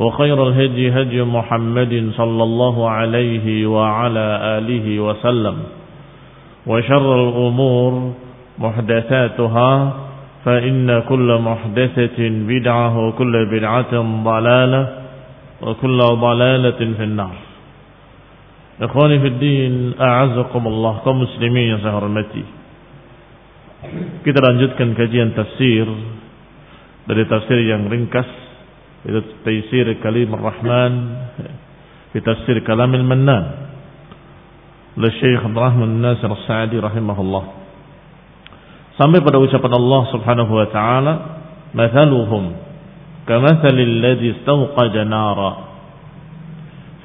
وخير الهدي هدي محمد صلى الله عليه وعلى آله وسلم وشر الأمور محدثاتها فإن كل محدثة بدعة وكل بدعة ضلالة وكل ضلالة في النار. إخواني في الدين أعزكم الله كمسلمين سهرمتي kita lanjutkan kajian tafsir dari tafsir yang ringkas. Itu Taisir Kalim Ar-Rahman fi Tafsir Kalam Al-Mannan oleh Syekh Rahman Nasir Sa'di rahimahullah sampai pada ucapan Allah Subhanahu wa taala mathaluhum kamathalil ladzi istawqada nara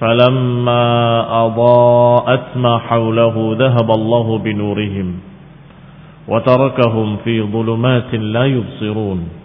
falamma adaa'at ma hawlahu dhahaba Allah binurihim wa tarakahum fi dhulumatin la yubsirun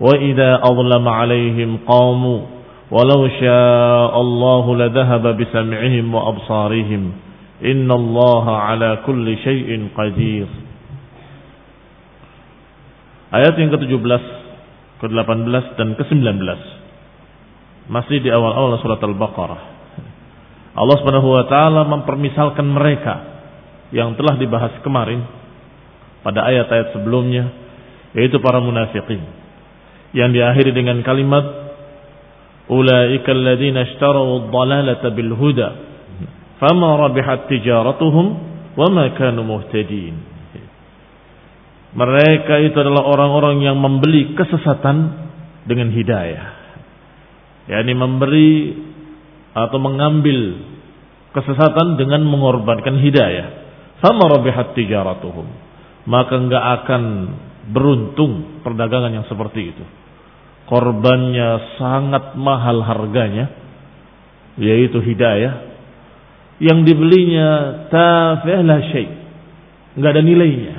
وإذا أظلم عليهم قاموا ولو شاء الله لذهب بسمعهم وأبصارهم إن الله على كل شيء قدير Ayat yang ke-17, ke-18 dan ke-19 masih di awal-awal surat Al-Baqarah. Allah Subhanahu wa taala mempermisalkan mereka yang telah dibahas kemarin pada ayat-ayat sebelumnya yaitu para munafikin yang diakhiri dengan kalimat ulaika alladziina ishtarau ad-dhalalata bil huda fama rabihat tijaratuhum wama kanu muhtadin. Mereka itu adalah orang-orang yang membeli kesesatan dengan hidayah. Yakni memberi atau mengambil kesesatan dengan mengorbankan hidayah. Fama rabihat tijaratuhum. Maka enggak akan beruntung perdagangan yang seperti itu korbannya sangat mahal harganya yaitu hidayah. Yang dibelinya tafih la syai. Enggak ada nilainya.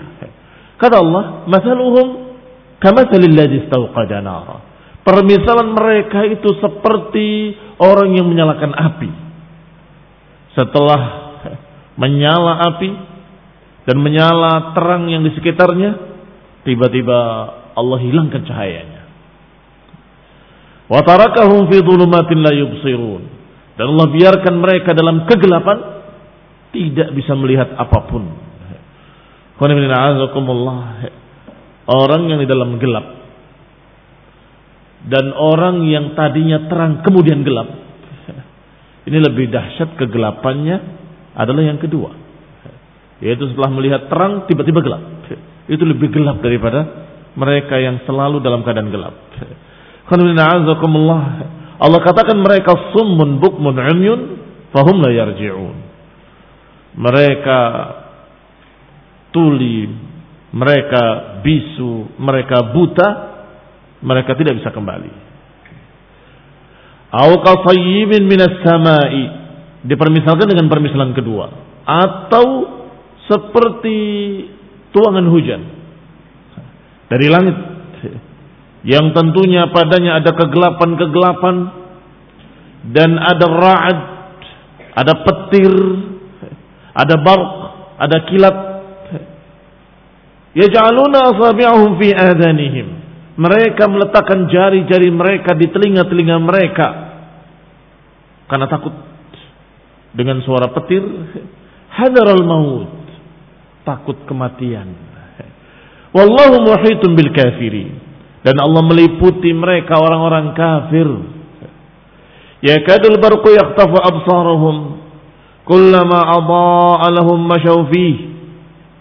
Kata Allah masaluhum kamathalil ladzi istawqada nara. Permisalan mereka itu seperti orang yang menyalakan api. Setelah menyala api dan menyala terang yang di sekitarnya tiba-tiba Allah hilangkan cahayanya Wa tarakahum fi dhulumatin la yubsirun. Dan Allah biarkan mereka dalam kegelapan tidak bisa melihat apa pun. Orang yang di dalam gelap dan orang yang tadinya terang kemudian gelap. Ini lebih dahsyat kegelapannya adalah yang kedua. Yaitu setelah melihat terang tiba-tiba gelap. Itu lebih gelap daripada mereka yang selalu dalam keadaan gelap. Allah katakan mereka summun bukmun umyun fahum la yarji'un. Mereka tuli, mereka bisu, mereka buta, mereka tidak bisa kembali. Au qasayyibin minas samai. Dipermisalkan dengan permisalan kedua. Atau seperti tuangan hujan. Dari langit yang tentunya padanya ada kegelapan-kegelapan dan ada ra'ad, ada petir, ada barq, ada kilat. Yaj'aluna asabi'ahum fi adhanihim. Mereka meletakkan jari-jari mereka di telinga-telinga mereka karena takut dengan suara petir hadaral maut takut kematian wallahu muhitun bil kafirin dan Allah meliputi mereka orang-orang kafir ya kadul barqu yaqtafu absarahum kullama adaa lahum masyaw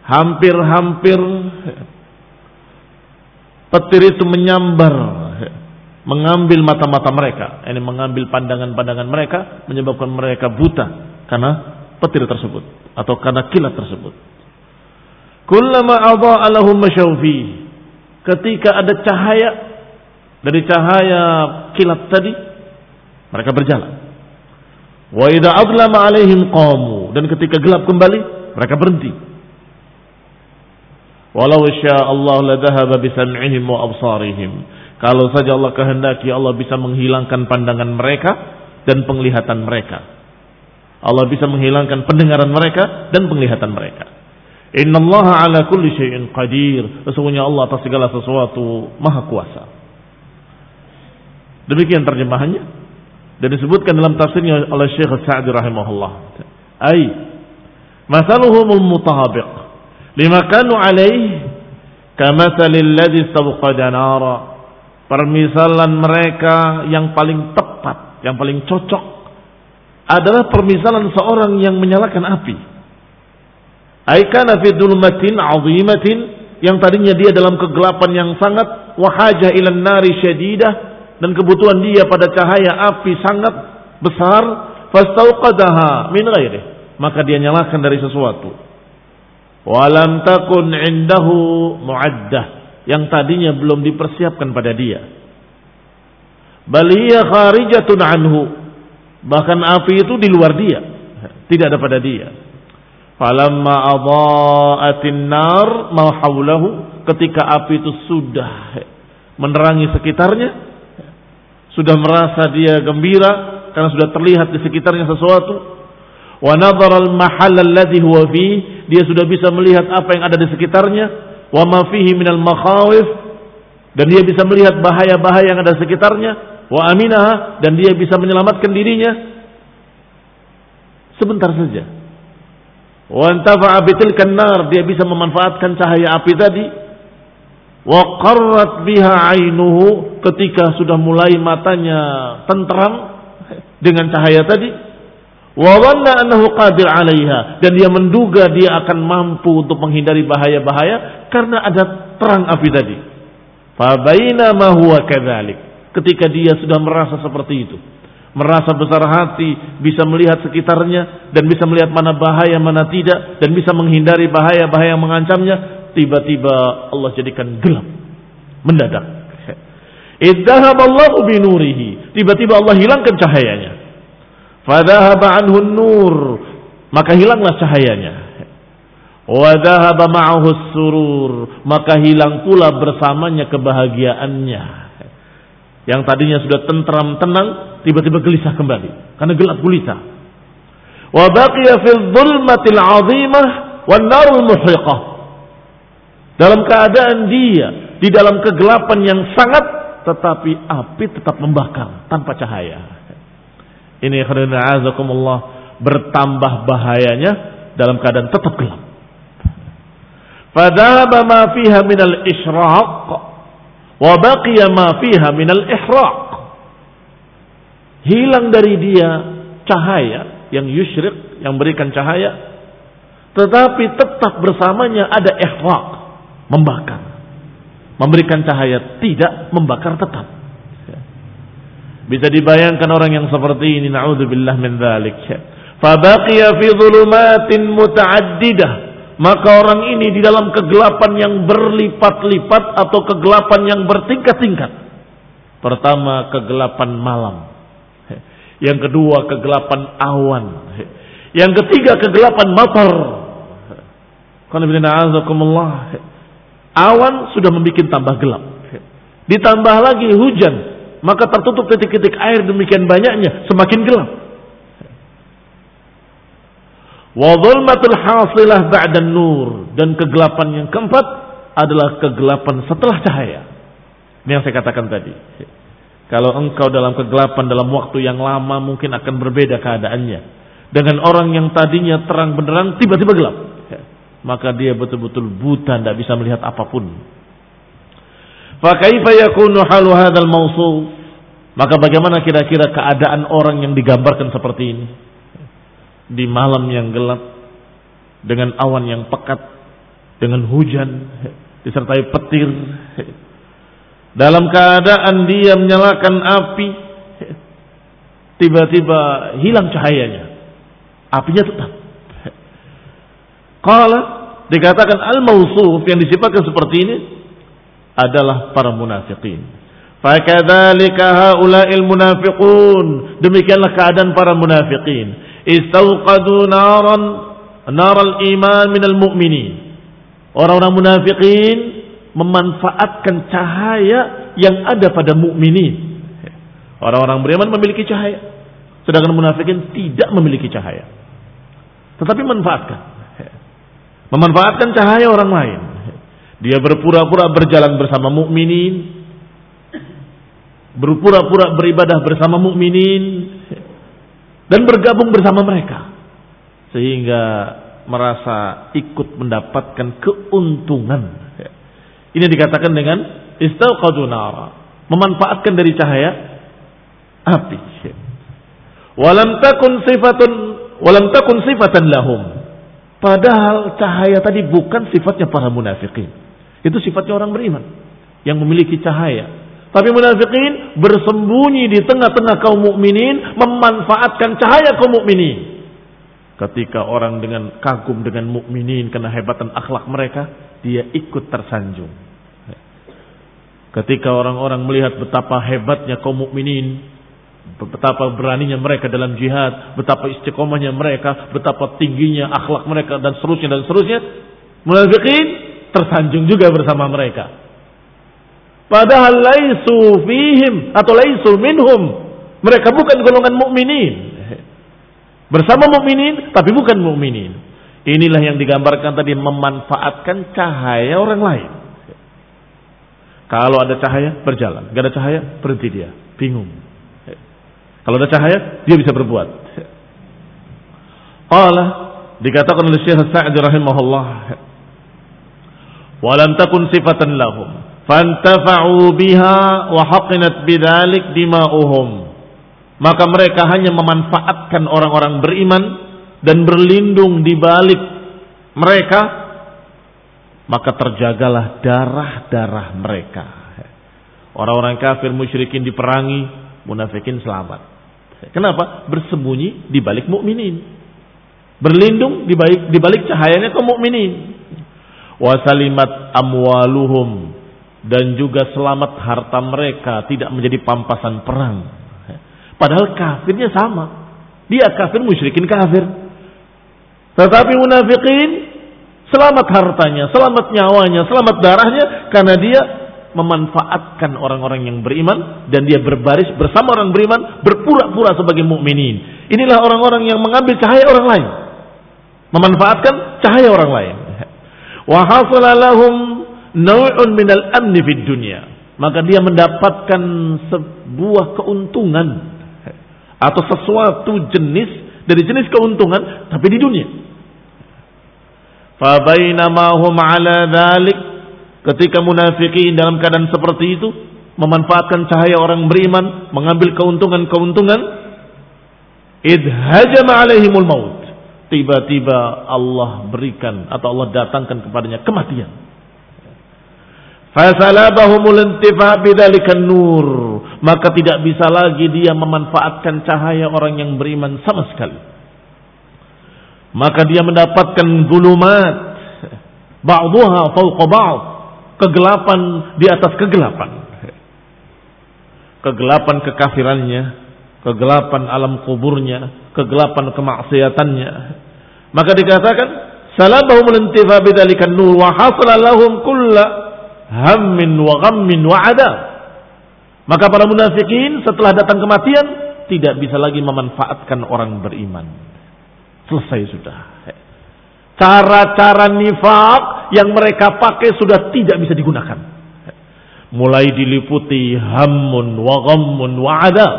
hampir-hampir petir itu menyambar mengambil mata-mata mereka, ini mengambil pandangan-pandangan mereka, menyebabkan mereka buta karena petir tersebut atau karena kilat tersebut. Kullama adha'a lahum masyawfi. Ketika ada cahaya dari cahaya kilat tadi, mereka berjalan. Wa idza adlama alaihim qamu dan ketika gelap kembali, mereka berhenti. Walau syaa Allah la dhahaba bi sam'ihim wa absarihim. Kalau saja Allah kehendaki Allah bisa menghilangkan pandangan mereka dan penglihatan mereka. Allah bisa menghilangkan pendengaran mereka dan penglihatan mereka. Inna Allah ala kulli syai'in qadir. Sesungguhnya Allah atas segala sesuatu maha kuasa. Demikian terjemahannya. Dan disebutkan dalam tafsirnya oleh Syekh Sa'di rahimahullah. Ay, masaluhumul mutahabiq. Lima kanu alaih kamathalil ladhi sabqada nara permisalan mereka yang paling tepat, yang paling cocok adalah permisalan seorang yang menyalakan api. Aikana fi dulmatin azimatin yang tadinya dia dalam kegelapan yang sangat wahaja ilan nari syadidah dan kebutuhan dia pada cahaya api sangat besar fastauqadaha min ghairi maka dia nyalakan dari sesuatu walam takun indahu muaddah yang tadinya belum dipersiapkan pada dia. Baliyah kharijatun anhu. Bahkan api itu di luar dia. Tidak ada pada dia. Falamma adha'atin nar ma haulahu ketika api itu sudah menerangi sekitarnya sudah merasa dia gembira karena sudah terlihat di sekitarnya sesuatu wa nadhara al mahall alladhi huwa fi dia sudah bisa melihat apa yang ada di sekitarnya wa ma fihi minal makhawif dan dia bisa melihat bahaya-bahaya yang ada sekitarnya wa aminaha dan dia bisa menyelamatkan dirinya. Sebentar saja wa antafa'a bitilkan dia bisa memanfaatkan cahaya api tadi wa qarrat biha ainuhu ketika sudah mulai matanya tentram dengan cahaya tadi wa annahu qadir 'alaiha dan dia menduga dia akan mampu untuk menghindari bahaya-bahaya karena ada terang api tadi. Fa ma huwa. Ketika dia sudah merasa seperti itu, merasa besar hati, bisa melihat sekitarnya dan bisa melihat mana bahaya mana tidak dan bisa menghindari bahaya-bahaya yang mengancamnya, tiba-tiba Allah jadikan gelap mendadak. Idzahab Allahu binurihi. Tiba-tiba Allah hilangkan cahayanya. Fadhahaba anhu nur. Maka hilanglah cahayanya. Wadhahaba ma'ahu surur. Maka hilang pula bersamanya kebahagiaannya. Yang tadinya sudah tentram, tenang, tiba-tiba gelisah kembali. Karena gelap gulita. Wa baqiya fil dhulmatil azimah wan narul muhriqah. Dalam keadaan dia di dalam kegelapan yang sangat tetapi api tetap membakar tanpa cahaya. Ini azakumullah bertambah bahayanya dalam keadaan tetap gelap. Fadhaba ma fiha minal isyraq wa baqiya ma fiha minal ihraq. Hilang dari dia cahaya yang yusyrik, yang berikan cahaya, tetapi tetap bersamanya ada ihraq, membakar. Memberikan cahaya, tidak membakar tetap. Bisa dibayangkan orang yang seperti ini, na'udzubillah min dzalik. Fabaqiya fi dhulumatin muta'addidah. Maka orang ini di dalam kegelapan yang berlipat-lipat atau kegelapan yang bertingkat-tingkat. Pertama kegelapan malam. Yang kedua kegelapan awan. Yang ketiga kegelapan matar. Awan sudah membuat tambah gelap. Ditambah lagi hujan. Maka tertutup titik-titik air demikian banyaknya. Semakin gelap. Wadhulmatul hasilah ba'dan nur. Dan kegelapan yang keempat adalah kegelapan setelah cahaya. Ini yang saya katakan tadi. Kalau engkau dalam kegelapan dalam waktu yang lama mungkin akan berbeda keadaannya. Dengan orang yang tadinya terang benderang tiba-tiba gelap. Maka dia betul-betul buta, tidak bisa melihat apa pun. Fakaifa yakunu halu hadzal mawsuf? Maka bagaimana kira-kira keadaan orang yang digambarkan seperti ini? di malam yang gelap dengan awan yang pekat dengan hujan disertai petir dalam keadaan dia menyalakan api tiba-tiba hilang cahayanya. Apinya tetap. Kalau dikatakan al-mausuf yang disifatkan seperti ini adalah para munafikin fakadzalika haula'il munafiqun. Demikianlah keadaan para munafikin istauqadu naran naral iman minal mu'minin. Orang-orang munafikin memanfaatkan cahaya yang ada pada mukminin. Orang-orang beriman memiliki cahaya, sedangkan munafikin tidak memiliki cahaya. Tetapi manfaatkan. Memanfaatkan cahaya orang lain. Dia berpura-pura berjalan bersama mukminin, berpura-pura beribadah bersama mukminin, dan bergabung bersama mereka sehingga merasa ikut mendapatkan keuntungan. Ini dikatakan dengan istauqadu memanfaatkan dari cahaya api. Walam takun sifatun walam takun sifatan lahum. Padahal cahaya tadi bukan sifatnya para munafikin. Itu sifatnya orang beriman yang memiliki cahaya tapi munafikin bersembunyi di tengah-tengah kaum mukminin memanfaatkan cahaya kaum mukminin. Ketika orang dengan kagum dengan mukminin karena hebatan akhlak mereka, dia ikut tersanjung. Ketika orang-orang melihat betapa hebatnya kaum mukminin, betapa beraninya mereka dalam jihad, betapa istiqomahnya mereka, betapa tingginya akhlak mereka dan seterusnya dan seterusnya, munafikin tersanjung juga bersama mereka. Padahal laisu fihim atau laisu minhum. Mereka bukan golongan mukminin. Bersama mukminin tapi bukan mukminin. Inilah yang digambarkan tadi memanfaatkan cahaya orang lain. Kalau ada cahaya berjalan, gak ada cahaya berhenti dia, bingung. Kalau ada cahaya dia bisa berbuat. Allah dikatakan oleh Syekh Sa'di rahimahullah, "Walam takun sifatan lahum." fantafa'u biha wa haqinat bidzalik dima'uhum maka mereka hanya memanfaatkan orang-orang beriman dan berlindung di balik mereka maka terjagalah darah-darah mereka orang-orang kafir musyrikin diperangi munafikin selamat kenapa bersembunyi di balik mukminin berlindung di balik di balik cahayanya kaum mukminin wasalimat amwaluhum dan juga selamat harta mereka tidak menjadi pampasan perang. Padahal kafirnya sama. Dia kafir musyrikin kafir. Tetapi munafikin selamat hartanya, selamat nyawanya, selamat darahnya karena dia memanfaatkan orang-orang yang beriman dan dia berbaris bersama orang beriman berpura-pura sebagai mukminin. Inilah orang-orang yang mengambil cahaya orang lain. Memanfaatkan cahaya orang lain. Wa lahum naw'un minal amni fid dunia. Maka dia mendapatkan sebuah keuntungan atau sesuatu jenis dari jenis keuntungan tapi di dunia. Fabainama hum ala dhalik ketika munafikin dalam keadaan seperti itu memanfaatkan cahaya orang beriman, mengambil keuntungan-keuntungan, idhajama alaihimul maut. Tiba-tiba Allah berikan atau Allah datangkan kepadanya kematian. Fasalabahumul intifa bidzalikan nur. Maka tidak bisa lagi dia memanfaatkan cahaya orang yang beriman sama sekali. Maka dia mendapatkan zulumat. Ba'duha fawqa ba'd. Kegelapan di atas kegelapan. Kegelapan kekafirannya. Kegelapan alam kuburnya. Kegelapan kemaksiatannya. Maka dikatakan. Salabahumul intifa bidzalikan nur. Wa hasala lahum kulla hammin wa ghammin wa adab. Maka para munafikin setelah datang kematian tidak bisa lagi memanfaatkan orang beriman. Selesai sudah. Cara-cara nifak yang mereka pakai sudah tidak bisa digunakan. Mulai diliputi hammun wa ghammun wa adab.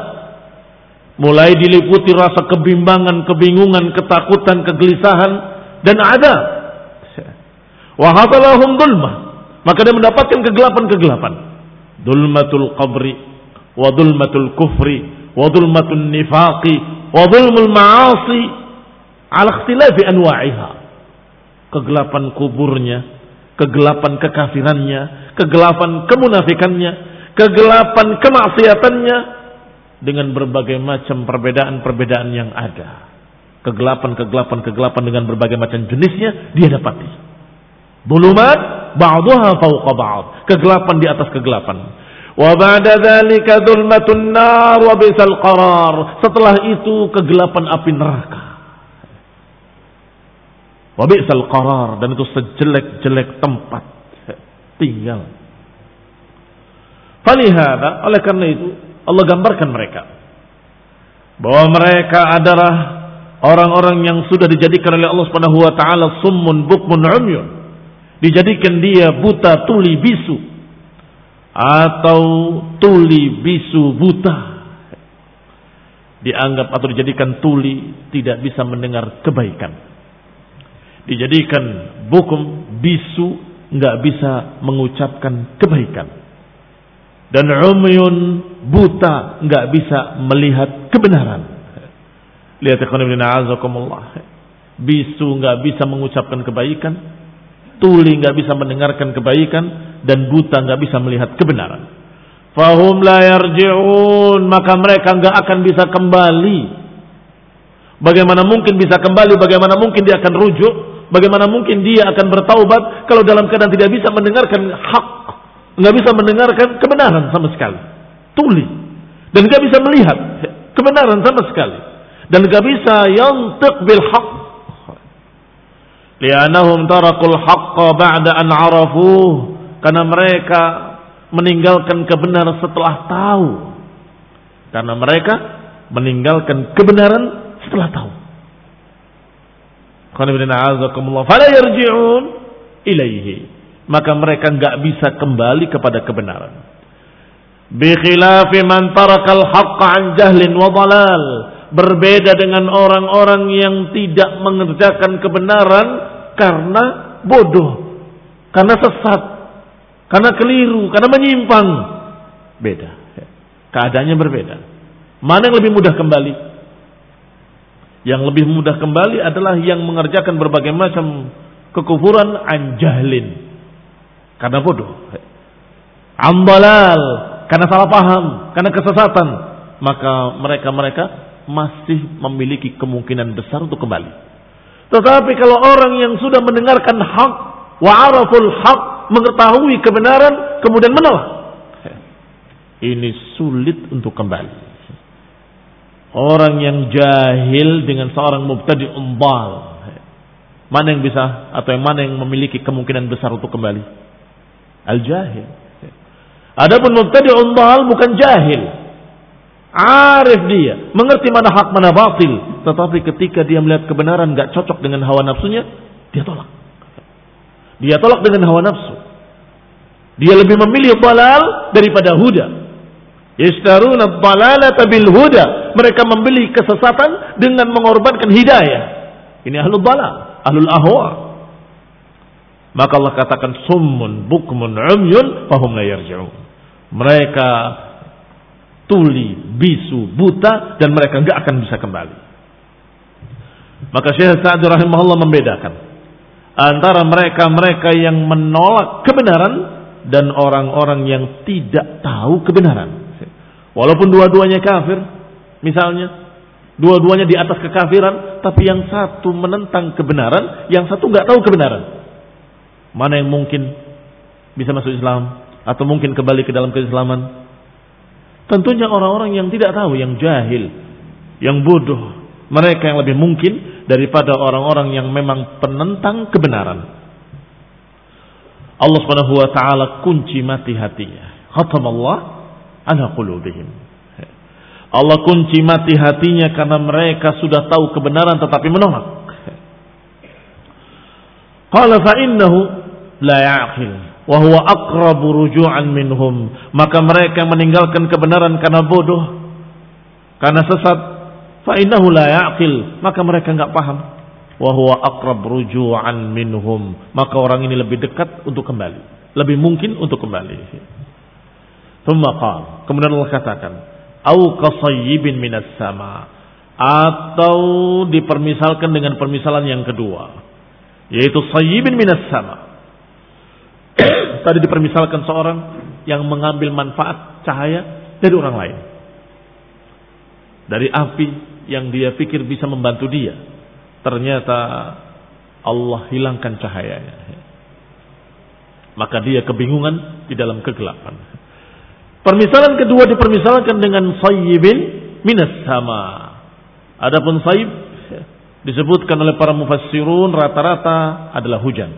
Mulai diliputi rasa kebimbangan, kebingungan, ketakutan, kegelisahan dan ada. Wa hadalahum dulmah. Maka dia mendapatkan kegelapan-kegelapan dulmatul qabri wa dulmatul kufri wa dulmatul nifaqi wa dulmul ma'asi ala ikhtilafi anwa'iha kegelapan kuburnya kegelapan kekafirannya kegelapan kemunafikannya kegelapan kemaksiatannya dengan berbagai macam perbedaan-perbedaan yang ada kegelapan-kegelapan kegelapan dengan berbagai macam jenisnya dia dapati Bulumat ba'daha fawqa ba'd. Kegelapan di atas kegelapan. Setelah itu kegelapan api neraka. Wa bisal qarar. Dan itu sejelek-jelek tempat. Tinggal. Falihada, oleh karena itu Allah gambarkan mereka. Bahwa mereka adalah orang-orang yang sudah dijadikan oleh Allah Subhanahu wa taala summun bukmun umyun. Dijadikan dia buta tuli bisu. Atau tuli bisu buta. Dianggap atau dijadikan tuli tidak bisa mendengar kebaikan dijadikan bukum bisu nggak bisa mengucapkan kebaikan dan umyun buta nggak bisa melihat kebenaran lihat bisu nggak bisa mengucapkan kebaikan tuli nggak bisa mendengarkan kebaikan dan buta nggak bisa melihat kebenaran. Fahum la yarji'un maka mereka nggak akan bisa kembali. Bagaimana mungkin bisa kembali? Bagaimana mungkin dia akan rujuk? Bagaimana mungkin dia akan bertaubat kalau dalam keadaan tidak bisa mendengarkan hak, nggak bisa mendengarkan kebenaran sama sekali, tuli. Dan nggak bisa melihat kebenaran sama sekali. Dan nggak bisa yang bil hak li'annahum tarakul haqqa ba'da an arafuh karena mereka meninggalkan kebenaran setelah tahu. Karena mereka meninggalkan kebenaran setelah tahu ilaihi maka mereka enggak bisa kembali kepada kebenaran bi khilafi man tarakal an jahlin wa berbeda dengan orang-orang yang tidak mengerjakan kebenaran karena bodoh, karena sesat, karena keliru, karena menyimpang. Beda. Keadaannya berbeda. Mana yang lebih mudah kembali? Yang lebih mudah kembali adalah yang mengerjakan berbagai macam kekufuran anjahlin. Karena bodoh. Ambalal. Karena salah paham. Karena kesesatan. Maka mereka-mereka masih memiliki kemungkinan besar untuk kembali. Tetapi kalau orang yang sudah mendengarkan hak, wa araful hak, mengetahui kebenaran, kemudian menolak. Ini sulit untuk kembali. Orang yang jahil dengan seorang mubtadi umbal. Mana yang bisa atau yang mana yang memiliki kemungkinan besar untuk kembali? Al-jahil. Adapun mubtadi umbal bukan jahil. Arif dia, mengerti mana hak mana batil. Tetapi ketika dia melihat kebenaran gak cocok dengan hawa nafsunya, dia tolak. Dia tolak dengan hawa nafsu. Dia lebih memilih balal daripada huda. Yashtaruna dhalalata bil huda. Mereka membeli kesesatan dengan mengorbankan hidayah. Ini ahlul dhalal, ahlul ahwa. Maka Allah katakan summun bukmun umyun fahum la yarji'un. Mereka tuli, bisu, buta dan mereka enggak akan bisa kembali. Maka Syekh Sa'ad rahimahullah membedakan antara mereka-mereka yang menolak kebenaran dan orang-orang yang tidak tahu kebenaran. Walaupun dua-duanya kafir, misalnya, dua-duanya di atas kekafiran, tapi yang satu menentang kebenaran, yang satu nggak tahu kebenaran. Mana yang mungkin bisa masuk Islam atau mungkin kembali ke dalam keislaman? Tentunya orang-orang yang tidak tahu, yang jahil, yang bodoh, mereka yang lebih mungkin daripada orang-orang yang memang penentang kebenaran. Allah Subhanahu wa taala kunci mati hatinya. Allah ala qulubihim. Allah kunci mati hatinya karena mereka sudah tahu kebenaran tetapi menolak. Qala fa innahu la ya'qil wa huwa aqrabu ruju'an minhum. Maka mereka meninggalkan kebenaran karena bodoh, karena sesat, fa innahu la ya'qil, maka mereka enggak paham. Wa huwa aqrab ruju'an minhum. Maka orang ini lebih dekat untuk kembali, lebih mungkin untuk kembali. Thumma. Kemudian Allah katakan, "Au qasayyibin minas sama." Atau dipermisalkan dengan permisalan yang kedua, yaitu sayyibin minas sama. Tadi dipermisalkan seorang yang mengambil manfaat cahaya dari orang lain. Dari api yang dia pikir bisa membantu dia. Ternyata Allah hilangkan cahayanya. Maka dia kebingungan di dalam kegelapan. Permisalan kedua dipermisalkan dengan sayyibin minas sama. Adapun sayyib disebutkan oleh para mufassirun rata-rata adalah hujan.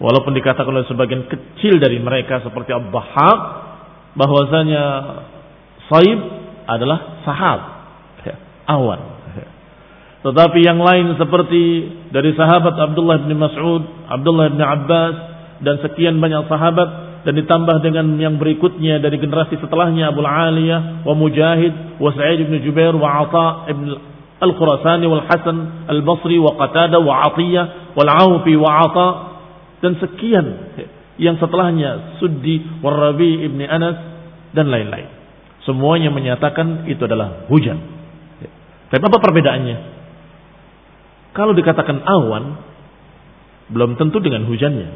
Walaupun dikatakan oleh sebagian kecil dari mereka seperti Abdahak bahwasanya sayyib adalah sahab, awan. Tetapi yang lain seperti dari sahabat Abdullah bin Mas'ud, Abdullah bin Abbas dan sekian banyak sahabat dan ditambah dengan yang berikutnya dari generasi setelahnya Abu Aliyah wa Mujahid wa Sa'id bin Jubair wa Atha ibn Al-Khurasani wal Hasan Al-Basri wa Qatada wa Atiyah wal Aufi wa Atha dan sekian yang setelahnya Suddi wa Rabi ibn Anas dan lain-lain. Semuanya menyatakan itu adalah hujan. Tapi apa perbedaannya? Kalau dikatakan awan, belum tentu dengan hujannya.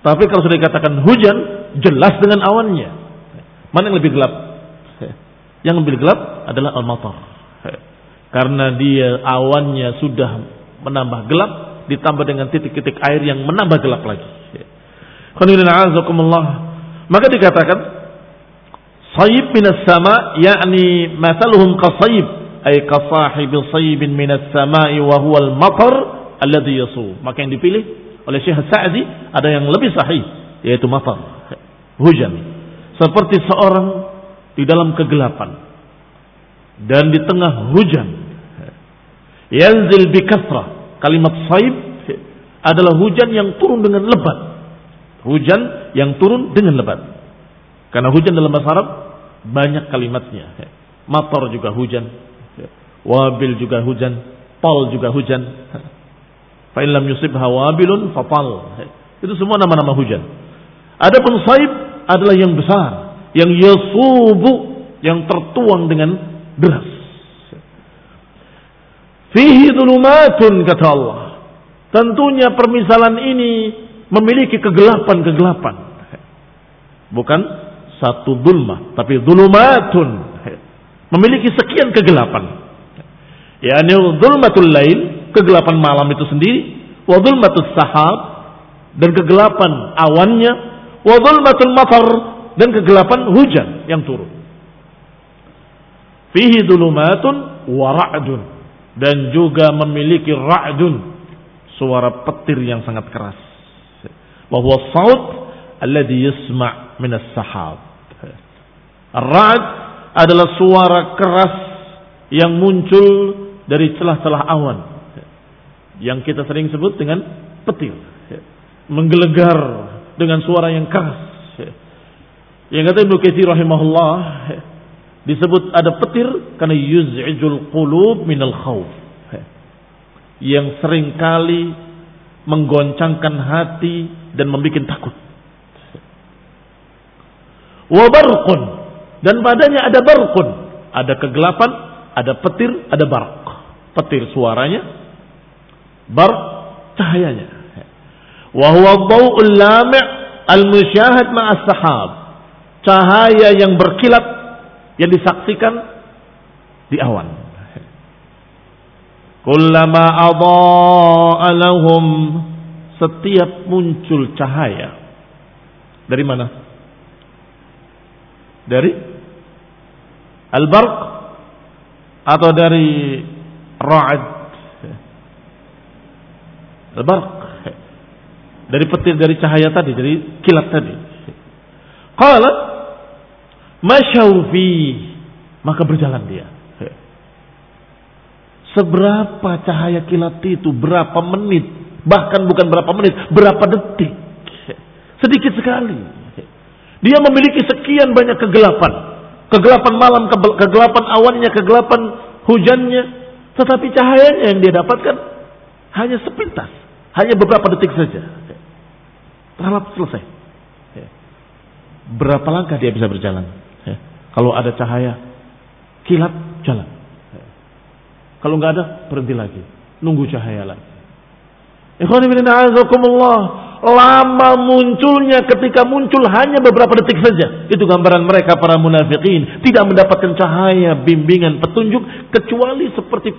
Tapi kalau sudah dikatakan hujan, jelas dengan awannya. Mana yang lebih gelap? Yang lebih gelap adalah al-matar. Karena dia awannya sudah menambah gelap, ditambah dengan titik-titik air yang menambah gelap lagi. Maka dikatakan, Sayyib minas sama, yakni masaluhum qasayib, ay kasahib sayyibin minas sama'i wa huwa al-matar alladhi yasu. Maka yang dipilih oleh Syekh Sa'di ada yang lebih sahih yaitu matar hujan seperti seorang di dalam kegelapan dan di tengah hujan. Yanzil bi kalimat saib adalah hujan yang turun dengan lebat. Hujan yang turun dengan lebat. Karena hujan dalam bahasa Arab banyak kalimatnya. Matar juga hujan. Wabil juga hujan. Pol juga hujan Fa illam yusibha wabilun fatal. Itu semua nama-nama hujan. Adapun saib adalah yang besar, yang yasubu, yang tertuang dengan deras. Fihi dhulumatun kata Allah. Tentunya permisalan ini memiliki kegelapan-kegelapan. Bukan satu dulma, tapi dhulumatun. Memiliki sekian kegelapan. Yani dhulmatul lail kegelapan malam itu sendiri, wa matus sahab dan kegelapan awannya, wa matul matar dan kegelapan hujan yang turun. Fihi dulumatun wa ra'dun dan juga memiliki ra'dun suara petir yang sangat keras. Wa huwa saut alladhi yasma' min as-sahab. Ar-ra'd adalah suara keras yang muncul dari celah-celah awan yang kita sering sebut dengan petir. Menggelegar dengan suara yang keras. Yang kata Ibnu Katsir rahimahullah Disebut ada petir karena yuz'ijul qulub minal khawf. Yang sering kali menggoncangkan hati dan membuat takut. Wabarqun dan padanya ada barqun, ada kegelapan, ada petir, ada barq. Petir suaranya, barq cahayanya. Wa huwa dhaw'ul lami' al-musyahad ma'as sahab. Cahaya yang berkilat yang disaksikan di awan. Kullama adha'a lahum setiap muncul cahaya dari mana? Dari al-barq atau dari ra'ad? Al-barq dari petir dari cahaya tadi, dari kilat tadi. Qala masyaufi maka berjalan dia. Seberapa cahaya kilat itu, berapa menit, bahkan bukan berapa menit, berapa detik. Sedikit sekali. Dia memiliki sekian banyak kegelapan. Kegelapan malam, kegelapan awannya, kegelapan hujannya. Tetapi cahayanya yang dia dapatkan hanya sepintas. Hanya beberapa detik saja. Terlambat selesai. Berapa langkah dia bisa berjalan? Kalau ada cahaya, kilat, jalan. Kalau nggak ada, berhenti lagi. Nunggu cahaya lagi. Lama munculnya ketika muncul hanya beberapa detik saja. Itu gambaran mereka para munafikin. Tidak mendapatkan cahaya, bimbingan, petunjuk. Kecuali seperti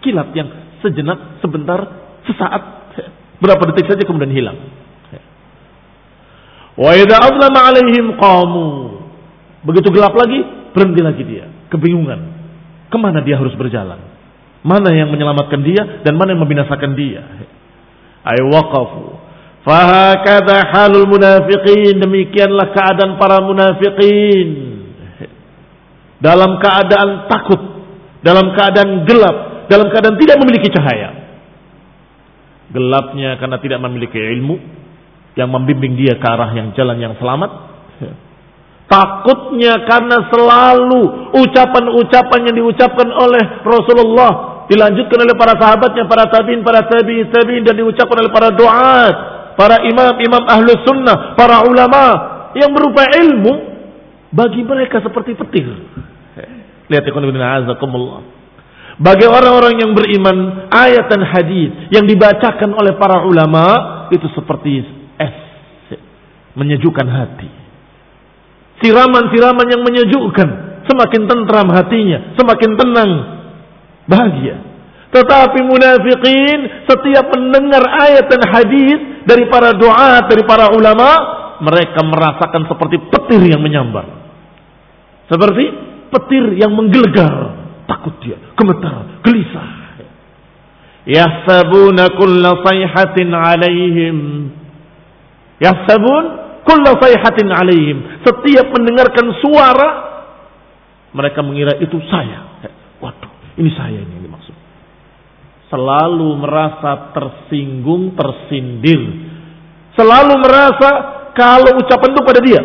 kilat yang sejenak, sebentar, sesaat. Berapa detik saja kemudian hilang. Wa idza azlama alaihim qamu. Begitu gelap lagi, berhenti lagi dia. Kebingungan. Ke mana dia harus berjalan? Mana yang menyelamatkan dia dan mana yang membinasakan dia. Ay waqafu. Fahakadha halul munafiqin. Demikianlah keadaan para munafiqin. Dalam keadaan takut. Dalam keadaan gelap. Dalam keadaan tidak memiliki cahaya. Gelapnya karena tidak memiliki ilmu. Yang membimbing dia ke arah yang jalan yang selamat. Takutnya karena selalu ucapan-ucapan yang diucapkan oleh Rasulullah dilanjutkan oleh para sahabatnya, para tabiin, para tabiin, tabiin dan diucapkan oleh para doa, para imam, imam ahlu sunnah, para ulama yang berupa ilmu bagi mereka seperti petir. Lihat ikhwan ibn azakumullah. Bagi orang-orang yang beriman, ayat dan hadis yang dibacakan oleh para ulama itu seperti es menyejukkan hati. Siraman-siraman yang menyejukkan, semakin tentram hatinya, semakin tenang bahagia. Tetapi munafikin setiap mendengar ayat dan hadis dari para doa, dari para ulama, mereka merasakan seperti petir yang menyambar. Seperti petir yang menggelegar. Takut dia, gemetar, gelisah. Yahsabuna kulla sayhatin alaihim. Yahsabun kulla sayhatin alaihim. Setiap mendengarkan suara, mereka mengira itu saya. Waduh, ini saya ini yang dimaksud. Selalu merasa tersinggung, tersindir. Selalu merasa kalau ucapan itu pada dia.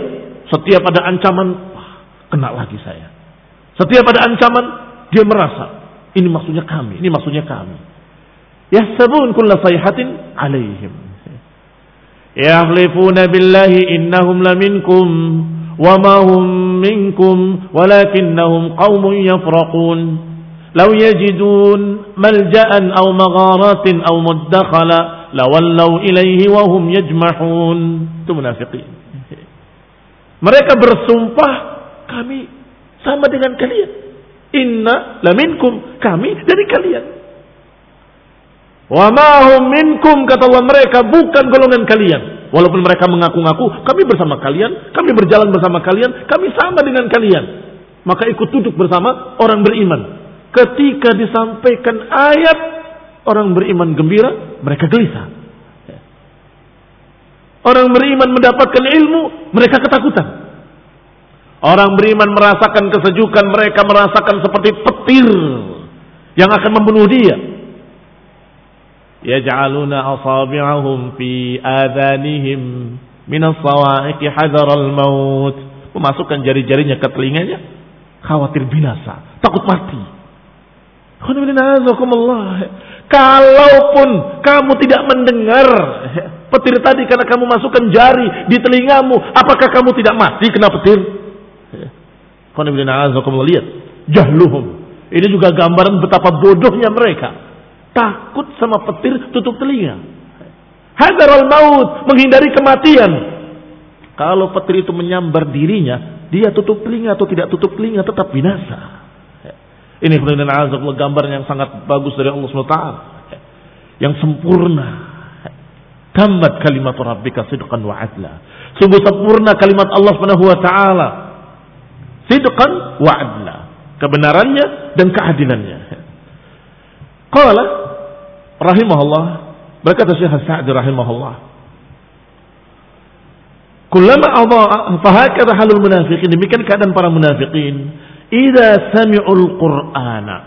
Setiap ada ancaman, wah, kena lagi saya. Setiap ada ancaman, dia merasa ini maksudnya kami, ini maksudnya kami. Ya sabun kulla sayhatin alaihim. Yahlifuna billahi innahum laminkum wa ma hum minkum walakinnahum qaumun yafraqun. Lau yajidun malja'an aw magharatin aw muddakhala lawallaw ilaihi wa hum yajmahun. Itu munafiqin. Mereka bersumpah kami sama dengan kalian inna laminkum kami dari kalian wa minkum kata Allah mereka bukan golongan kalian walaupun mereka mengaku-ngaku kami bersama kalian kami berjalan bersama kalian kami sama dengan kalian maka ikut duduk bersama orang beriman Ketika disampaikan ayat orang beriman gembira, mereka gelisah. Orang beriman mendapatkan ilmu, mereka ketakutan. Orang beriman merasakan kesejukan, mereka merasakan seperti petir yang akan membunuh dia. Yaj'aluna asabi'ahum fi adhanihim min as-sawa'iqi hadaral maut. Memasukkan jari-jarinya ke telinganya Khawatir binasa, takut mati. Kalaupun kamu tidak mendengar petir tadi karena kamu masukkan jari di telingamu, apakah kamu tidak mati kena petir? Lihat, jahluhum. Ini juga gambaran betapa bodohnya mereka. Takut sama petir, tutup telinga. Hadarul maut, menghindari kematian. Kalau petir itu menyambar dirinya, dia tutup telinga atau tidak tutup telinga tetap binasa. Ini kemudian azabullah gambar yang sangat bagus dari Allah SWT. Yang sempurna. Tamat kalimat rabbika sidqan wa adla. Sungguh sempurna kalimat Allah taala. Sidqan wa adla. Kebenarannya dan keadilannya. Qala rahimahullah. Berkata Syekh Sa'di rahimahullah. Kullama adha'a fahakadha halul munafiqin. Demikian keadaan para munafikin idza sami'ul qur'ana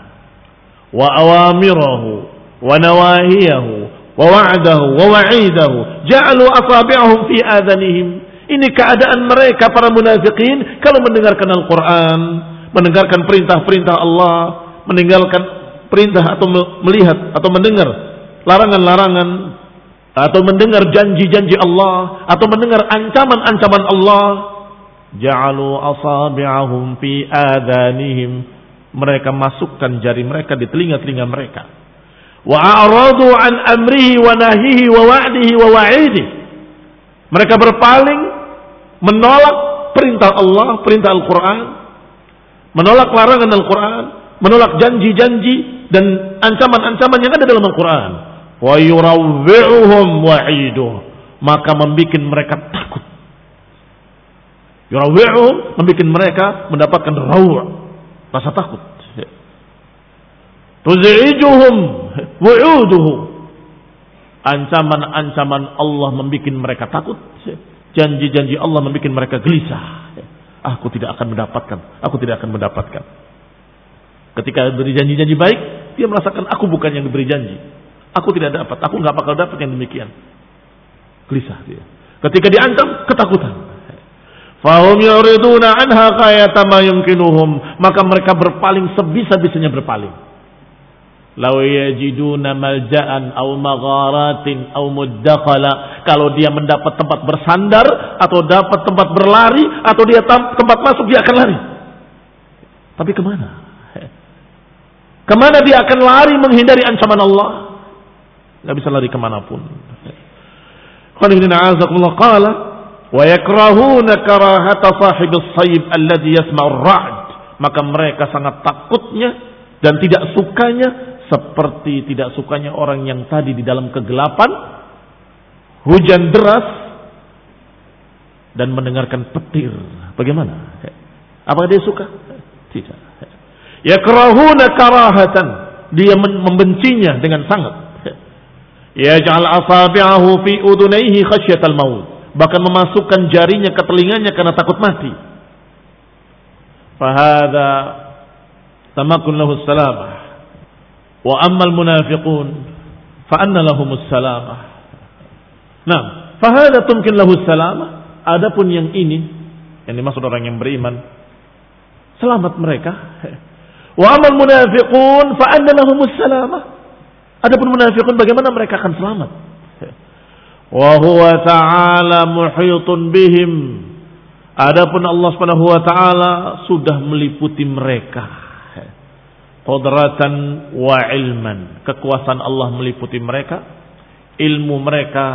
wa awamirahu wa nawahiyahu wa wa'dahu wa wa'idahu ja'alu asabi'ahum fi adhanihim ini keadaan mereka para munafikin kalau mendengarkan Al-Quran mendengarkan perintah-perintah Allah meninggalkan perintah atau melihat atau mendengar larangan-larangan atau mendengar janji-janji Allah atau mendengar ancaman-ancaman Allah ja'alu asabi'ahum fi adanihim mereka masukkan jari mereka di telinga-telinga mereka. Wa a'radu an amrihi wa nahihi wa wa'dihi wa mereka berpaling menolak perintah Allah perintah Al-Quran menolak larangan Al-Quran menolak janji-janji dan ancaman-ancaman yang ada dalam Al-Quran wa yurawwi'uhum wa'iduh maka membuat mereka takut Yurawi'uhum membuat mereka mendapatkan rawu' rasa takut. Tuzi'ijuhum wu'uduhu. Ancaman-ancaman Allah membuat mereka takut. Janji-janji Allah membuat mereka gelisah. Aku tidak akan mendapatkan. Aku tidak akan mendapatkan. Ketika beri janji-janji baik, dia merasakan aku bukan yang diberi janji. Aku tidak dapat. Aku nggak bakal dapat yang demikian. Gelisah dia. Ketika diancam, ketakutan. Fahum yuriduna anha kayata ma yumkinuhum. Maka mereka berpaling sebisa-bisanya berpaling. Lau yajiduna malja'an au magharatin au muddakhala. Kalau dia mendapat tempat bersandar atau dapat tempat berlari atau dia tempat masuk dia akan lari. Tapi ke mana? Ke mana dia akan lari menghindari ancaman Allah? Gak bisa lari ke mana pun. Qala wa yakrahuna karahata sahibis sayib alladhi yasma'ur ra'd maka mereka sangat takutnya dan tidak sukanya seperti tidak sukanya orang yang tadi di dalam kegelapan hujan deras dan mendengarkan petir. Bagaimana? Apakah dia suka? Tidak. Yakrahuna karahatan. Dia membencinya dengan sangat. Yaj'al asabi'ahu fi udunaihi khasyatal maut. Bahkan memasukkan jarinya ke telinganya karena takut mati. Fahada tamakun lahu salamah. Wa ammal munafiqun fa anna lahumus salamah. Nah, fa hadza tumkin lahu salamah. Adapun yang ini yang dimaksud orang yang beriman selamat mereka. Wa ammal munafiqun fa anna lahumus salamah. Adapun munafiqun bagaimana mereka akan selamat? Wa huwa ta'ala muhitun bihim. Adapun Allah Subhanahu wa taala sudah meliputi mereka. Qudratan wa ilman. Kekuasaan Allah meliputi mereka, ilmu mereka,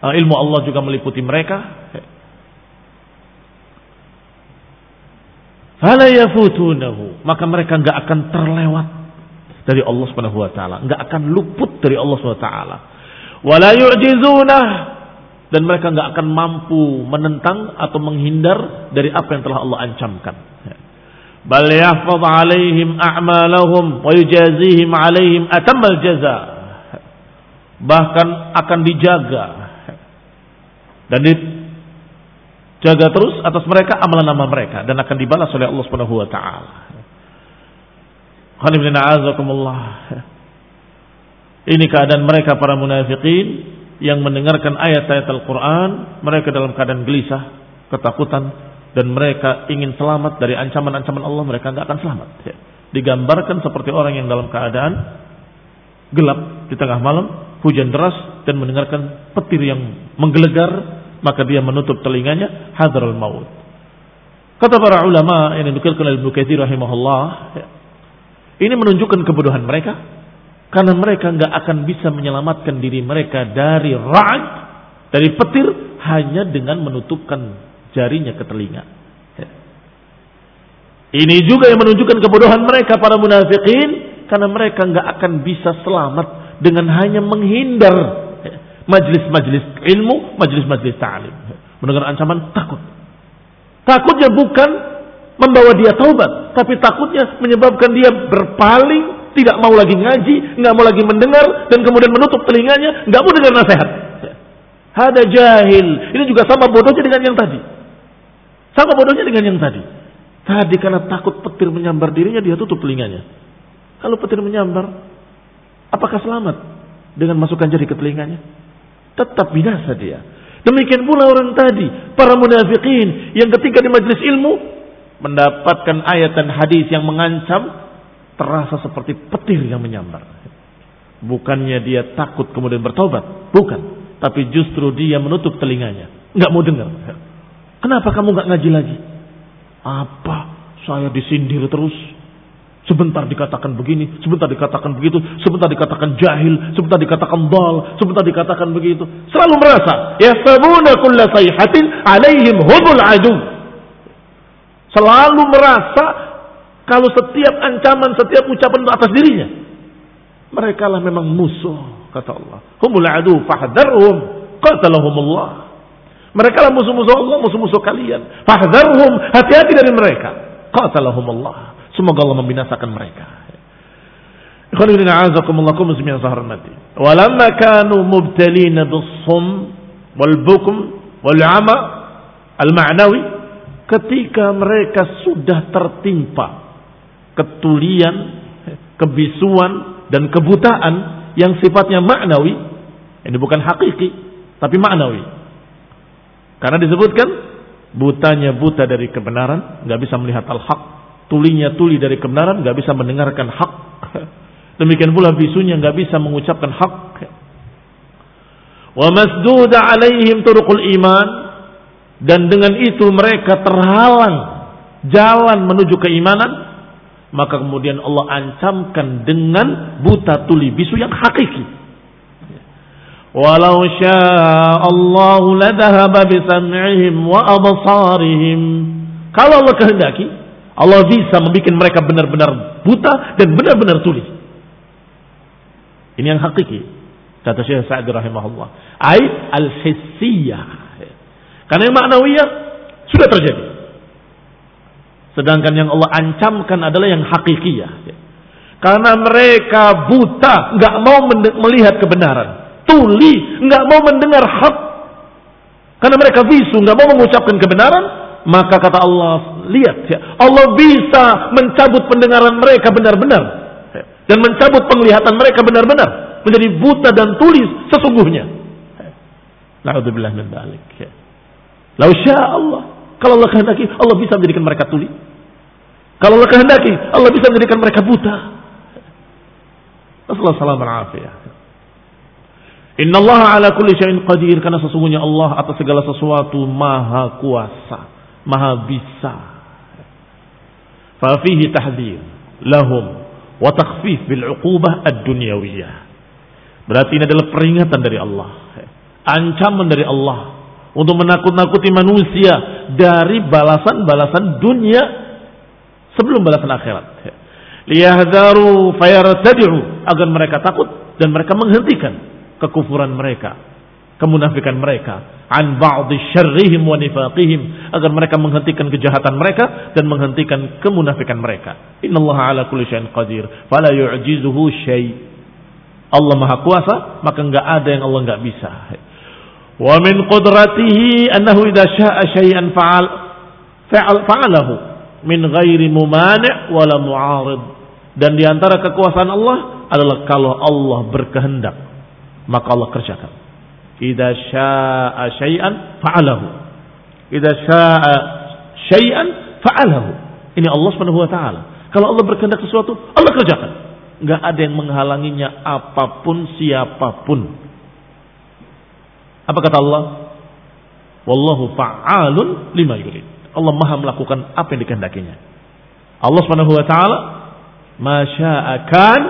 eh, ilmu Allah juga meliputi mereka. Fala yafutunahu, maka mereka enggak akan terlewat dari Allah Subhanahu wa taala, enggak akan luput dari Allah Subhanahu wa taala wala yu'jizunah dan mereka nggak akan mampu menentang atau menghindar dari apa yang telah Allah ancamkan. Bal yahfaz alaihim a'malahum wa yujazihim alaihim atammal jaza. Bahkan akan dijaga dan dijaga terus atas mereka amalan nama mereka dan akan dibalas oleh Allah Subhanahu wa taala. Ini keadaan mereka para munafikin yang mendengarkan ayat-ayat Al-Quran. Mereka dalam keadaan gelisah, ketakutan, dan mereka ingin selamat dari ancaman-ancaman Allah, mereka nggak akan selamat. Ya. Digambarkan seperti orang yang dalam keadaan gelap di tengah malam, hujan deras dan mendengarkan petir yang menggelegar, maka dia menutup telinganya, hadral maut. Kata para ulama yang dinukilkan oleh Katsir rahimahullah, ya, ini menunjukkan kebodohan mereka karena mereka nggak akan bisa menyelamatkan diri mereka dari ra'ad, dari petir hanya dengan menutupkan jarinya ke telinga. Ini juga yang menunjukkan kebodohan mereka para munafikin karena mereka nggak akan bisa selamat dengan hanya menghindar majlis-majlis ilmu, majlis-majlis ta'lim. Mendengar ancaman takut. Takutnya bukan membawa dia taubat, tapi takutnya menyebabkan dia berpaling, tidak mau lagi ngaji, nggak mau lagi mendengar, dan kemudian menutup telinganya, nggak mau dengar nasihat. Ada jahil. Ini juga sama bodohnya dengan yang tadi. Sama bodohnya dengan yang tadi. Tadi karena takut petir menyambar dirinya dia tutup telinganya. Kalau petir menyambar, apakah selamat dengan masukkan jari ke telinganya? Tetap binasa dia. Demikian pula orang tadi, para munafikin yang ketika di majelis ilmu mendapatkan ayat dan hadis yang mengancam terasa seperti petir yang menyambar. Bukannya dia takut kemudian bertobat, bukan, tapi justru dia menutup telinganya, nggak mau dengar. Kenapa kamu nggak ngaji lagi? Apa? Saya disindir terus. Sebentar dikatakan begini, sebentar dikatakan begitu, sebentar dikatakan jahil, sebentar dikatakan bal, sebentar dikatakan begitu. Selalu merasa, ya sabuna kulla sayhatin alaihim hubul adu. Selalu merasa kalau setiap ancaman, setiap ucapan atas dirinya, mereka lah memang musuh, kata Allah. Humul adu fahdarhum, qatalahumullah. Mereka lah musuh-musuh Allah, musuh-musuh kalian. Fahdharhum, hati-hati dari mereka. Qatalahum Allah. Semoga Allah membinasakan mereka. Ikhwan a'azakumullah kum muslimin hormati. Walamma kanu mubtalina bis-sum wal bukm wal 'ama al-ma'nawi ketika mereka sudah tertimpa ketulian, kebisuan dan kebutaan yang sifatnya maknawi, ini bukan hakiki tapi maknawi. Karena disebutkan butanya buta dari kebenaran, nggak bisa melihat al-haq. Tulinya tuli dari kebenaran, nggak bisa mendengarkan hak. Demikian pula bisunya nggak bisa mengucapkan hak. Wa masduda alaihim turuqul iman dan dengan itu mereka terhalang jalan menuju keimanan maka kemudian Allah ancamkan dengan buta tuli bisu yang hakiki Walau Allah ladhahaba bisam'ihim wa absarihim. Kalau Allah kehendaki, Allah bisa membuat mereka benar-benar buta dan benar-benar tuli. Ini yang hakiki. Kata Syekh Sa'ad rahimahullah. Ait al-hissiyah. Karena yang maknawiyah sudah terjadi. Sedangkan yang Allah ancamkan adalah yang hakikiyah. Karena mereka buta, nggak mau melihat kebenaran tuli, nggak mau mendengar hak. Karena mereka bisu, nggak mau mengucapkan kebenaran, maka kata Allah, lihat ya, Allah bisa mencabut pendengaran mereka benar-benar dan mencabut penglihatan mereka benar-benar menjadi buta dan tuli sesungguhnya. Naudzubillah min dzalik. Lau Allah, kalau Allah kehendaki, Allah bisa menjadikan mereka tuli. Kalau Allah kehendaki, Allah bisa menjadikan mereka buta. Assalamualaikum Inna Allah ala kulli syai'in qadir karena sesungguhnya Allah atas segala sesuatu maha kuasa, maha bisa. Fafihi tahdir lahum wa takhfif bil uqubah ad-dunyawiyah. Berarti ini adalah peringatan dari Allah, ancaman dari Allah untuk menakut-nakuti manusia dari balasan-balasan dunia sebelum balasan akhirat. Liyahdaru fayartadi'u agar mereka takut dan mereka menghentikan kekufuran mereka, kemunafikan mereka, an ba'dhi syarrihim wa nifaqihim agar mereka menghentikan kejahatan mereka dan menghentikan kemunafikan mereka. Innallaha ala kulli syai'in qadir, fala yu'jizuhu syai'. Allah Maha Kuasa, maka enggak ada yang Allah enggak bisa. Wa min qudratihi annahu idza syaa syai'an fa'al fa'al fa'alahu min ghairi mumani' wala mu'arid. Dan di antara kekuasaan Allah adalah kalau Allah berkehendak maka Allah kerjakan. Idza syaa'a syai'an fa'alahu. Idza syaa'a syai'an fa'alahu. Ini Allah Subhanahu wa taala. Kalau Allah berkehendak sesuatu, Allah kerjakan. Enggak ada yang menghalanginya apa pun siapa pun. Apa kata Allah? Wallahu fa'alun lima yurid. Allah Maha melakukan apa yang dikehendakinya. Allah Subhanahu wa taala masya'akan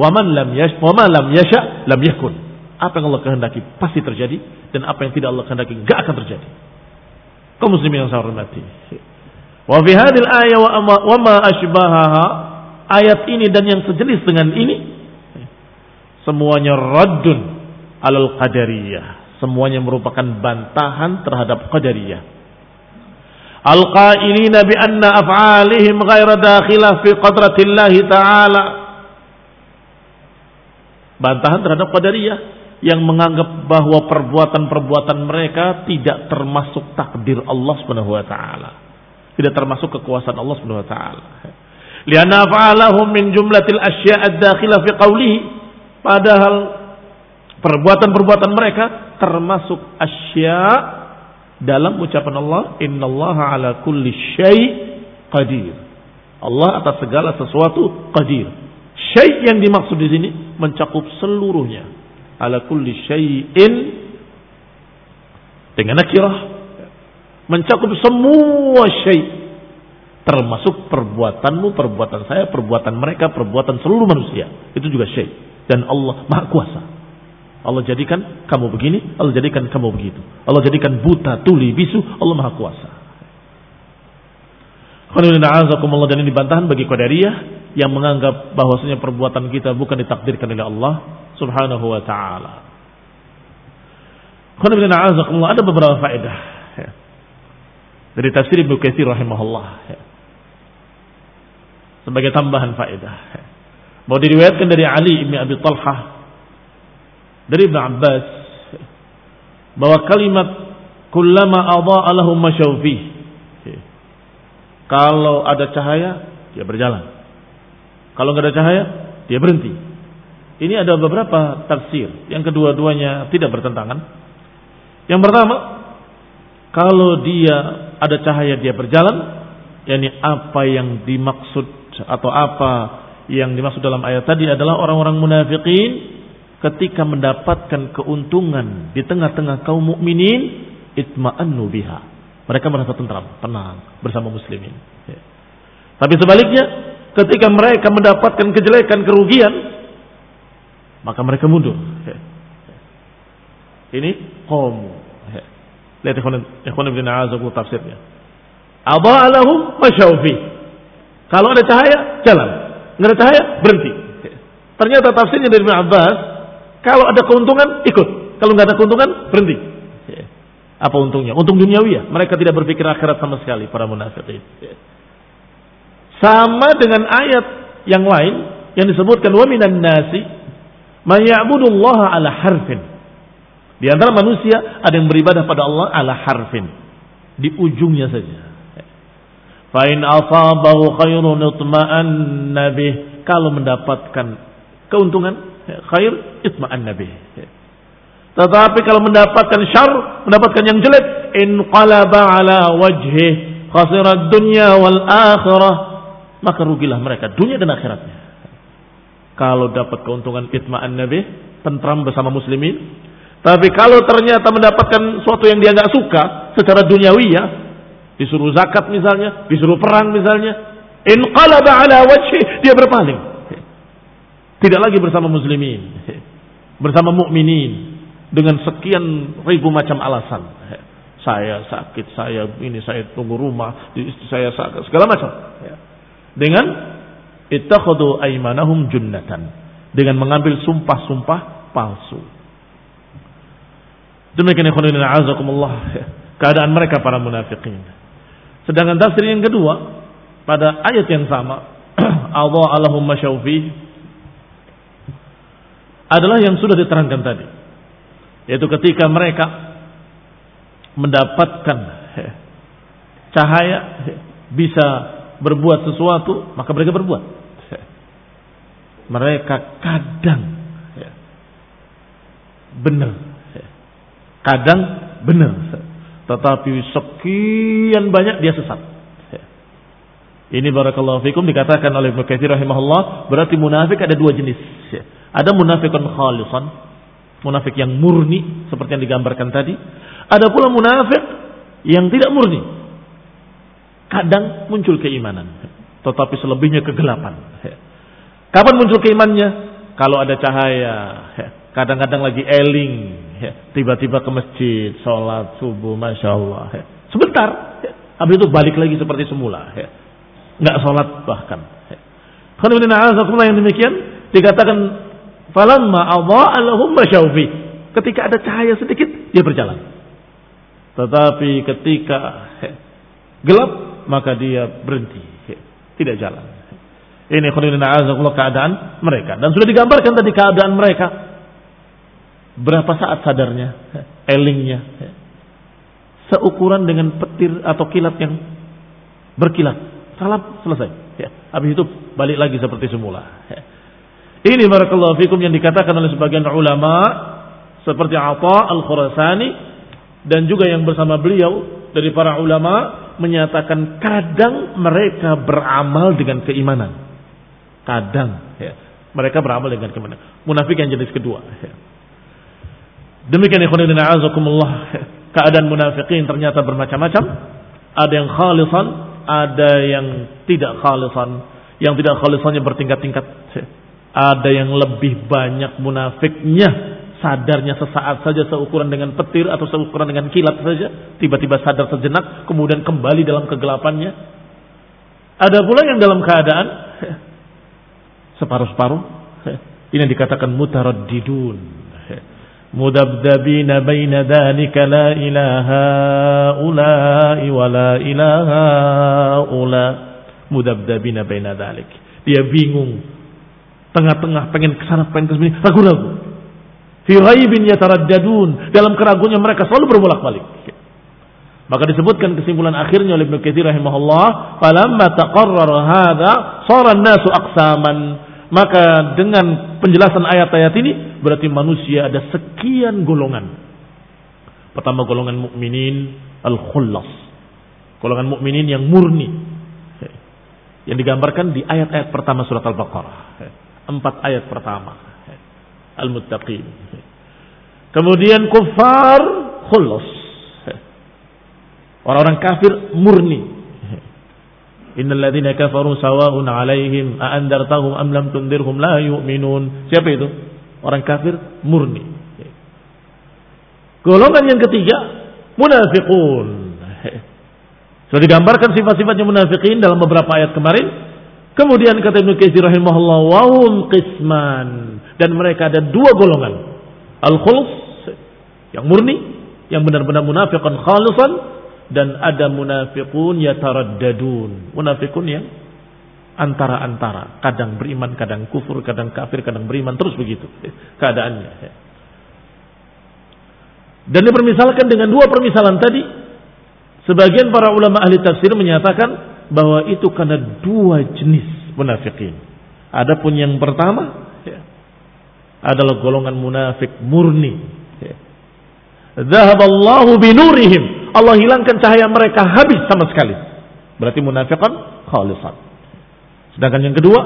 wa man lam yash wa man lam yasha lam yakun. Apa yang Allah kehendaki pasti terjadi dan apa yang tidak Allah kehendaki enggak akan terjadi. Kaum muslimin yang saya hormati. Wa fi hadhil ayat wa ma ashbahaha ayat ini dan yang sejenis dengan ini semuanya raddun alal qadariyah. Semuanya merupakan bantahan terhadap qadariyah. Al-qailina bi anna af'alihim ghaira dakhilah fi qadratillahi ta'ala. Bantahan terhadap qadariyah yang menganggap bahwa perbuatan-perbuatan mereka tidak termasuk takdir Allah Subhanahu wa taala. Tidak termasuk kekuasaan Allah Subhanahu wa taala. Lianna fa'alahum min jumlatil asya' ad-dakhilah fi qawlihi. Padahal perbuatan-perbuatan mereka termasuk asya' dalam ucapan Allah, "Innallaha ala kulli syai' qadir." Allah atas segala sesuatu qadir. Syai' yang dimaksud di sini mencakup seluruhnya ala kulli syai'in dengan nakirah mencakup semua syai' termasuk perbuatanmu, perbuatan saya, perbuatan mereka, perbuatan seluruh manusia. Itu juga syai' dan Allah Maha Kuasa. Allah jadikan kamu begini, Allah jadikan kamu begitu. Allah jadikan buta, tuli, bisu, Allah Maha Kuasa. Dan ini bantahan bagi Qadariyah yang menganggap bahwasanya perbuatan kita bukan ditakdirkan oleh Allah, subhanahu wa ta'ala. Ada beberapa faedah ya. dari tafsir Ibnu Katsir rahimahullah ya. sebagai tambahan faedah. Ya. Mau diriwayatkan dari Ali bin Abi Talhah dari Ibnu Abbas ya. bahwa kalimat kullama adha'a lahum masyawfi ya. kalau ada cahaya dia berjalan. Kalau nggak ada cahaya dia berhenti. Ini ada beberapa tafsir yang kedua-duanya tidak bertentangan. Yang pertama, kalau dia ada cahaya dia berjalan, yakni apa yang dimaksud atau apa yang dimaksud dalam ayat tadi adalah orang-orang munafikin ketika mendapatkan keuntungan di tengah-tengah kaum mukminin itma'annu biha. Mereka merasa tentram, tenang bersama muslimin. Ya. Tapi sebaliknya, ketika mereka mendapatkan kejelekan, kerugian, maka mereka mundur. Ini kaum. Lihat ikhwan ibn Azabu tafsirnya. Adha'alahum masyawfi. Kalau ada cahaya, jalan. Nggak ada cahaya, berhenti. Ternyata tafsirnya dari Ibn Abbas, kalau ada keuntungan, ikut. Kalau nggak ada keuntungan, berhenti. Apa untungnya? Untung duniawi ya. Mereka tidak berpikir akhirat sama sekali, para munafikin. Sama dengan ayat yang lain yang disebutkan wa minan nasi Allah ala harfin. Di antara manusia ada yang beribadah pada Allah ala harfin. Di ujungnya saja. Fa'in asabahu khairun itma'anna bih. Kalau mendapatkan keuntungan, khair itma'anna bih. Tetapi kalau mendapatkan syar, mendapatkan yang jelek, inqalaba ala wajhi khasirat dunya wal akhirah. Maka rugilah mereka dunia dan akhiratnya. Kalau dapat keuntungan itma'an nabi, tentram bersama muslimin. Tapi kalau ternyata mendapatkan sesuatu yang dia nggak suka secara duniawi ya, disuruh zakat misalnya, disuruh perang misalnya, inqalaba ala wajhi, dia berpaling. Tidak lagi bersama muslimin, bersama mukminin dengan sekian ribu macam alasan. Saya sakit, saya ini, saya tunggu rumah, saya sakit, segala macam. Dengan ittakhadhu aymanahum junnatan dengan mengambil sumpah-sumpah palsu. Demikian ikhwan azakumullah keadaan mereka para munafikin. Sedangkan tafsir yang kedua pada ayat yang sama Allah Allahum masyaufi adalah yang sudah diterangkan tadi. Yaitu ketika mereka mendapatkan cahaya bisa berbuat sesuatu, maka mereka berbuat. Mereka kadang ya, benar, kadang benar, tetapi sekian banyak dia sesat. Ini barakallahu fikum dikatakan oleh Ibnu Katsir rahimahullah, berarti munafik ada dua jenis. Ada munafikun khalisan, munafik yang murni seperti yang digambarkan tadi. Ada pula munafik yang tidak murni. Kadang muncul keimanan, tetapi selebihnya kegelapan. Kapan muncul keimannya? Kalau ada cahaya, kadang-kadang lagi eling, tiba-tiba ke masjid, sholat subuh, masya Allah. Sebentar, habis itu balik lagi seperti semula nggak sholat bahkan. Kalau yang demikian dikatakan falamma adha'a lahum masyaufi. Ketika ada cahaya sedikit dia berjalan. Tetapi ketika gelap maka dia berhenti, tidak jalan. Ini khonibina keadaan mereka dan sudah digambarkan tadi keadaan mereka. Berapa saat sadarnya, elingnya, seukuran dengan petir atau kilat yang berkilat Salam selesai. Ya. Habis itu balik lagi seperti semula. Ini barakallahu fikum yang dikatakan oleh sebagian ulama seperti Atha al-Khurasani dan juga yang bersama beliau dari para ulama menyatakan kadang mereka beramal dengan keimanan. Kadang ya. Mereka beramal dengan keimanan. Munafik yang jenis kedua. Ya. Demikian ikhwan azakumullah. Keadaan munafikin ternyata bermacam-macam. Ada yang khalisan, ada yang tidak khalisan, yang tidak khalisannya bertingkat-tingkat. Ada yang lebih banyak munafiknya, sadarnya sesaat saja seukuran dengan petir atau seukuran dengan kilat saja, tiba-tiba sadar sejenak kemudian kembali dalam kegelapannya. Ada pula yang dalam keadaan separuh-separuh. Ini yang dikatakan mutaraddidun. Mudabdabina baina dhalika la ilaha ulai wa la ilaha ula. Mudabdabina baina dhalik. Dia bingung. Tengah-tengah pengen ke sana pengen ke sini ragu-ragu fi ghaibin yataraddadun dalam keraguannya mereka selalu berbolak-balik maka disebutkan kesimpulan akhirnya oleh Ibnu Katsir rahimahullah falamma taqarrara hadza sara an-nasu aqsaman maka dengan penjelasan ayat-ayat ini berarti manusia ada sekian golongan. Pertama golongan mukminin al-khullas. Golongan mukminin yang murni. Yang digambarkan di ayat-ayat pertama surat Al-Baqarah. Empat ayat pertama. Al-Muttaqin. Kemudian kufar khullas. Orang-orang kafir murni. Innal ladzina kafaru sawa'un 'alaihim a andartahum am lam tundirhum la yu'minun. Siapa itu? Orang kafir murni. Golongan yang ketiga, munafiqun. Sudah digambarkan sifat-sifatnya munafikin dalam beberapa ayat kemarin. Kemudian kata Ibnu Katsir rahimahullah wa hum qisman dan mereka ada dua golongan. Al-khulus yang murni, yang benar-benar munafiqan khalisan dan ada munafikun yataraddadun. Munafikun yang antara-antara, kadang beriman, kadang kufur, kadang kafir, kadang beriman, terus begitu keadaannya. Dan dipermisalkan dengan dua permisalan tadi, sebagian para ulama ahli tafsir menyatakan bahwa itu karena dua jenis munafikin. Adapun yang pertama ya, adalah golongan munafik murni. Ya. Zahaballahu binurihim Allah hilangkan cahaya mereka habis sama sekali. Berarti munafiqan khalisan. Sedangkan yang kedua,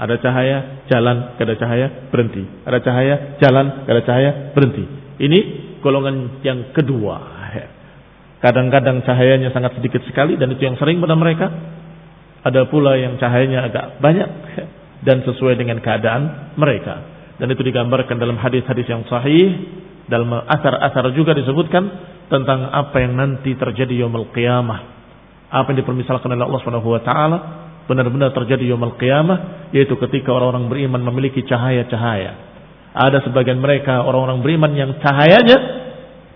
ada cahaya, jalan, ada cahaya, berhenti. Ada cahaya, jalan, ada cahaya, berhenti. Ini golongan yang kedua. Kadang-kadang cahayanya sangat sedikit sekali dan itu yang sering pada mereka. Ada pula yang cahayanya agak banyak dan sesuai dengan keadaan mereka. Dan itu digambarkan dalam hadis-hadis yang sahih, dalam asar-asar juga disebutkan tentang apa yang nanti terjadi yaumul qiyamah. Apa yang dipermisalkan oleh Allah taala benar-benar terjadi yaumul qiyamah yaitu ketika orang-orang beriman memiliki cahaya-cahaya. Ada sebagian mereka orang-orang beriman yang cahayanya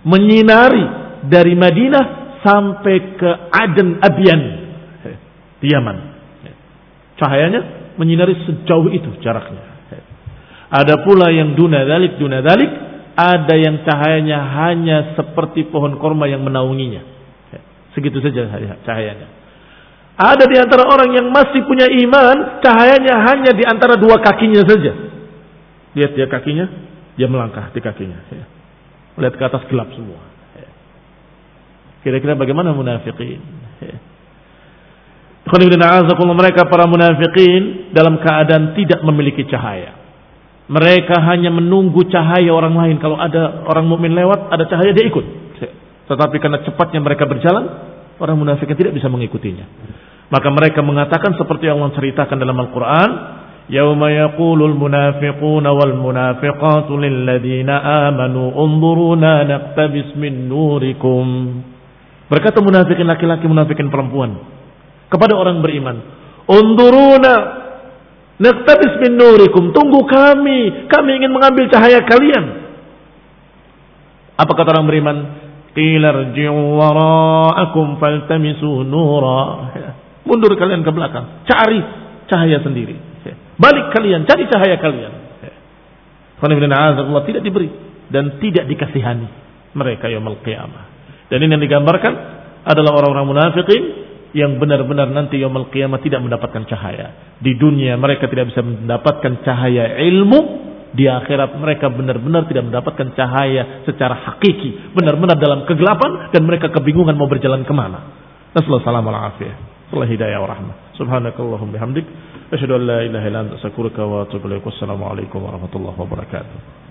menyinari dari Madinah sampai ke Aden Abian di Yaman. Cahayanya menyinari sejauh itu jaraknya. Ada pula yang duna dalik duna dalik ada yang cahayanya hanya seperti pohon korma yang menaunginya. Segitu saja cahayanya. Ada di antara orang yang masih punya iman, cahayanya hanya di antara dua kakinya saja. Lihat dia kakinya, dia melangkah di kakinya. Lihat ke atas gelap semua. Kira-kira bagaimana munafikin? mereka para munafikin dalam keadaan tidak memiliki cahaya. Mereka hanya menunggu cahaya orang lain. Kalau ada orang mukmin lewat, ada cahaya dia ikut. Tetapi karena cepatnya mereka berjalan, orang munafik tidak bisa mengikutinya. Maka mereka mengatakan seperti yang Allah ceritakan dalam Al-Quran, يوم يقول المنافقون والمنافقات للذين آمنوا انظرونا نقتبس من نوركم Berkata munafikin laki-laki, munafikin perempuan kepada orang beriman, "Unduruna naqtabis min nurikum." Tunggu kami, kami ingin mengambil cahaya kalian. Apa kata orang beriman? Qila rji'u wara'akum faltamisu nura. Mundur kalian ke belakang, cari cahaya sendiri. Balik kalian, cari cahaya kalian. Allah tidak diberi dan tidak dikasihani mereka yaumul qiyamah. Dan ini yang digambarkan adalah orang-orang munafikin yang benar-benar nanti yaumul qiyamah tidak mendapatkan cahaya. Di dunia mereka tidak bisa mendapatkan cahaya ilmu, di akhirat mereka benar-benar tidak mendapatkan cahaya secara hakiki, benar-benar dalam kegelapan dan mereka kebingungan mau berjalan ke mana. Nasallallahu warahmatullahi wabarakatuh.